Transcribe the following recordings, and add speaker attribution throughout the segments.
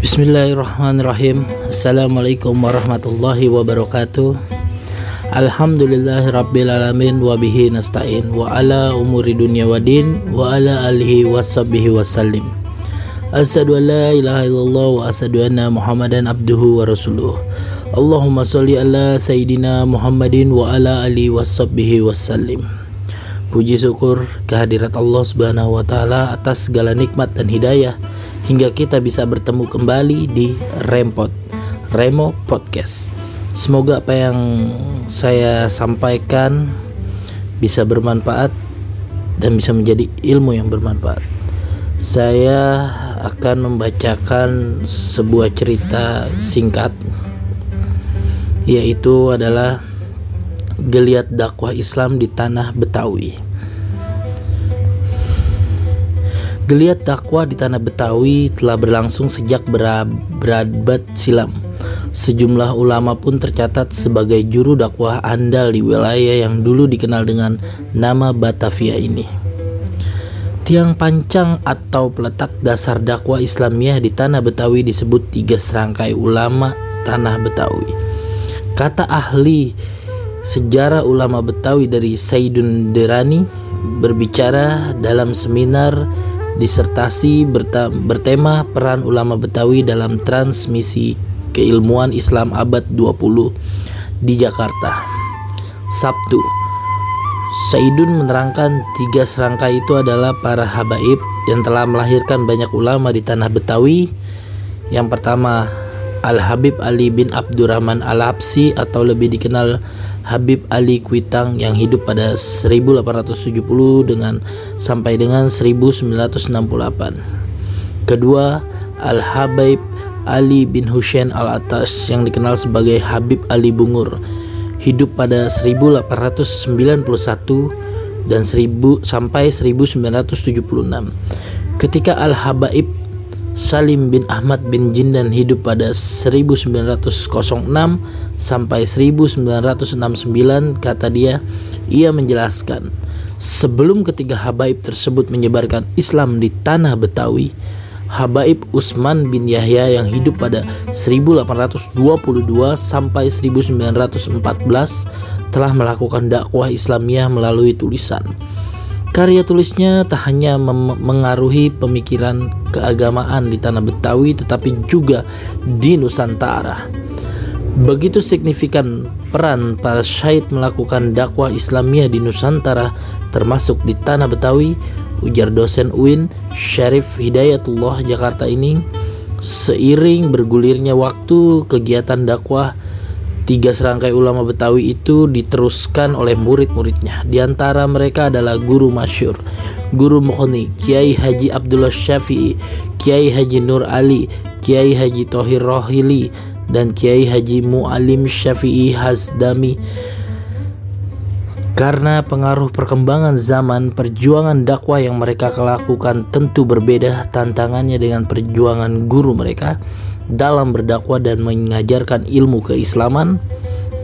Speaker 1: Bismillahirrahmanirrahim. Assalamualaikum warahmatullahi wabarakatuh. Alhamdulillahi rabbil alamin wa bihi nasta'in wa ala umuri dunya wa din wa ala alihi wa sahbihi wa sallim. Asyhadu an la ilaha illallah wa asyhadu anna Muhammadan abduhu wa rasuluh. Allahumma sholli ala sayyidina Muhammadin wa ala alihi wa sahbihi wa sallim Puji syukur kehadirat Allah Subhanahu wa taala atas segala nikmat dan hidayah hingga kita bisa bertemu kembali di Rempot Remo Podcast. Semoga apa yang saya sampaikan bisa bermanfaat dan bisa menjadi ilmu yang bermanfaat. Saya akan membacakan sebuah cerita singkat yaitu adalah geliat dakwah Islam di tanah Betawi. Geliat dakwah di tanah Betawi telah berlangsung sejak berabad silam. Sejumlah ulama pun tercatat sebagai juru dakwah andal di wilayah yang dulu dikenal dengan nama Batavia ini. Tiang pancang atau peletak dasar dakwah Islamiyah di tanah Betawi disebut tiga serangkai ulama tanah Betawi. Kata ahli sejarah ulama Betawi dari Saidun Derani berbicara dalam seminar disertasi bertema peran ulama Betawi dalam transmisi keilmuan Islam abad 20 di Jakarta. Sabtu. Saidun menerangkan tiga serangkai itu adalah para habaib yang telah melahirkan banyak ulama di tanah Betawi. Yang pertama Al-Habib Ali bin Abdurrahman Al-Habsi atau lebih dikenal Habib Ali Kuitang yang hidup pada 1870 dengan sampai dengan 1968. Kedua, Al-Habaib Ali bin Hussein Al-Atas yang dikenal sebagai Habib Ali Bungur hidup pada 1891 dan 1000 sampai 1976. Ketika Al-Habaib Salim bin Ahmad bin Jindan hidup pada 1906 sampai 1969 kata dia ia menjelaskan sebelum ketiga habaib tersebut menyebarkan Islam di tanah Betawi Habaib Usman bin Yahya yang hidup pada 1822 sampai 1914 telah melakukan dakwah Islamiyah melalui tulisan Karya tulisnya tak hanya mengaruhi pemikiran keagamaan di tanah Betawi tetapi juga di Nusantara. Begitu signifikan peran para syahid melakukan dakwah Islamiyah di Nusantara termasuk di tanah Betawi, ujar dosen UIN Syarif Hidayatullah Jakarta ini seiring bergulirnya waktu kegiatan dakwah Tiga serangkai ulama Betawi itu diteruskan oleh murid-muridnya. Di antara mereka adalah guru masyur, guru Mukhni, Kiai Haji Abdullah Syafi'i, Kiai Haji Nur Ali, Kiai Haji Tohir Rohili, dan Kiai Haji Mu'alim Syafi'i Hazdami. Karena pengaruh perkembangan zaman, perjuangan dakwah yang mereka lakukan tentu berbeda tantangannya dengan perjuangan guru mereka dalam berdakwah dan mengajarkan ilmu keislaman,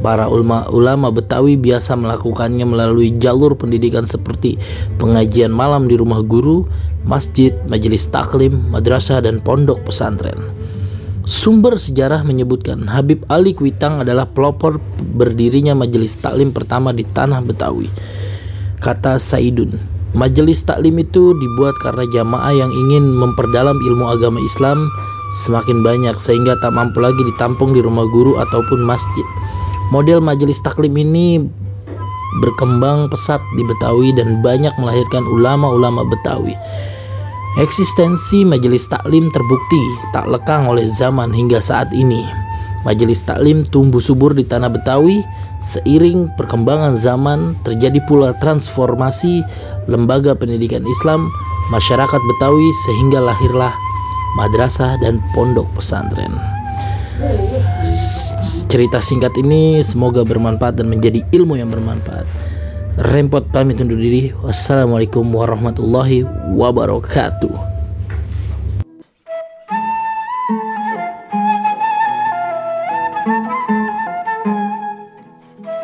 Speaker 1: para ulama, ulama Betawi biasa melakukannya melalui jalur pendidikan seperti pengajian malam di rumah guru, masjid, majelis taklim, madrasah, dan pondok pesantren. Sumber sejarah menyebutkan Habib Ali Kuitang adalah pelopor berdirinya majelis taklim pertama di tanah Betawi. Kata Saidun, majelis taklim itu dibuat karena jamaah yang ingin memperdalam ilmu agama Islam semakin banyak sehingga tak mampu lagi ditampung di rumah guru ataupun masjid. Model majelis taklim ini berkembang pesat di Betawi dan banyak melahirkan ulama-ulama Betawi. Eksistensi majelis taklim terbukti tak lekang oleh zaman hingga saat ini. Majelis taklim tumbuh subur di tanah Betawi seiring perkembangan zaman terjadi pula transformasi lembaga pendidikan Islam masyarakat Betawi sehingga lahirlah madrasah dan pondok pesantren. Cerita singkat ini semoga bermanfaat dan menjadi ilmu yang bermanfaat. Rempot pamit undur diri. Wassalamualaikum warahmatullahi wabarakatuh.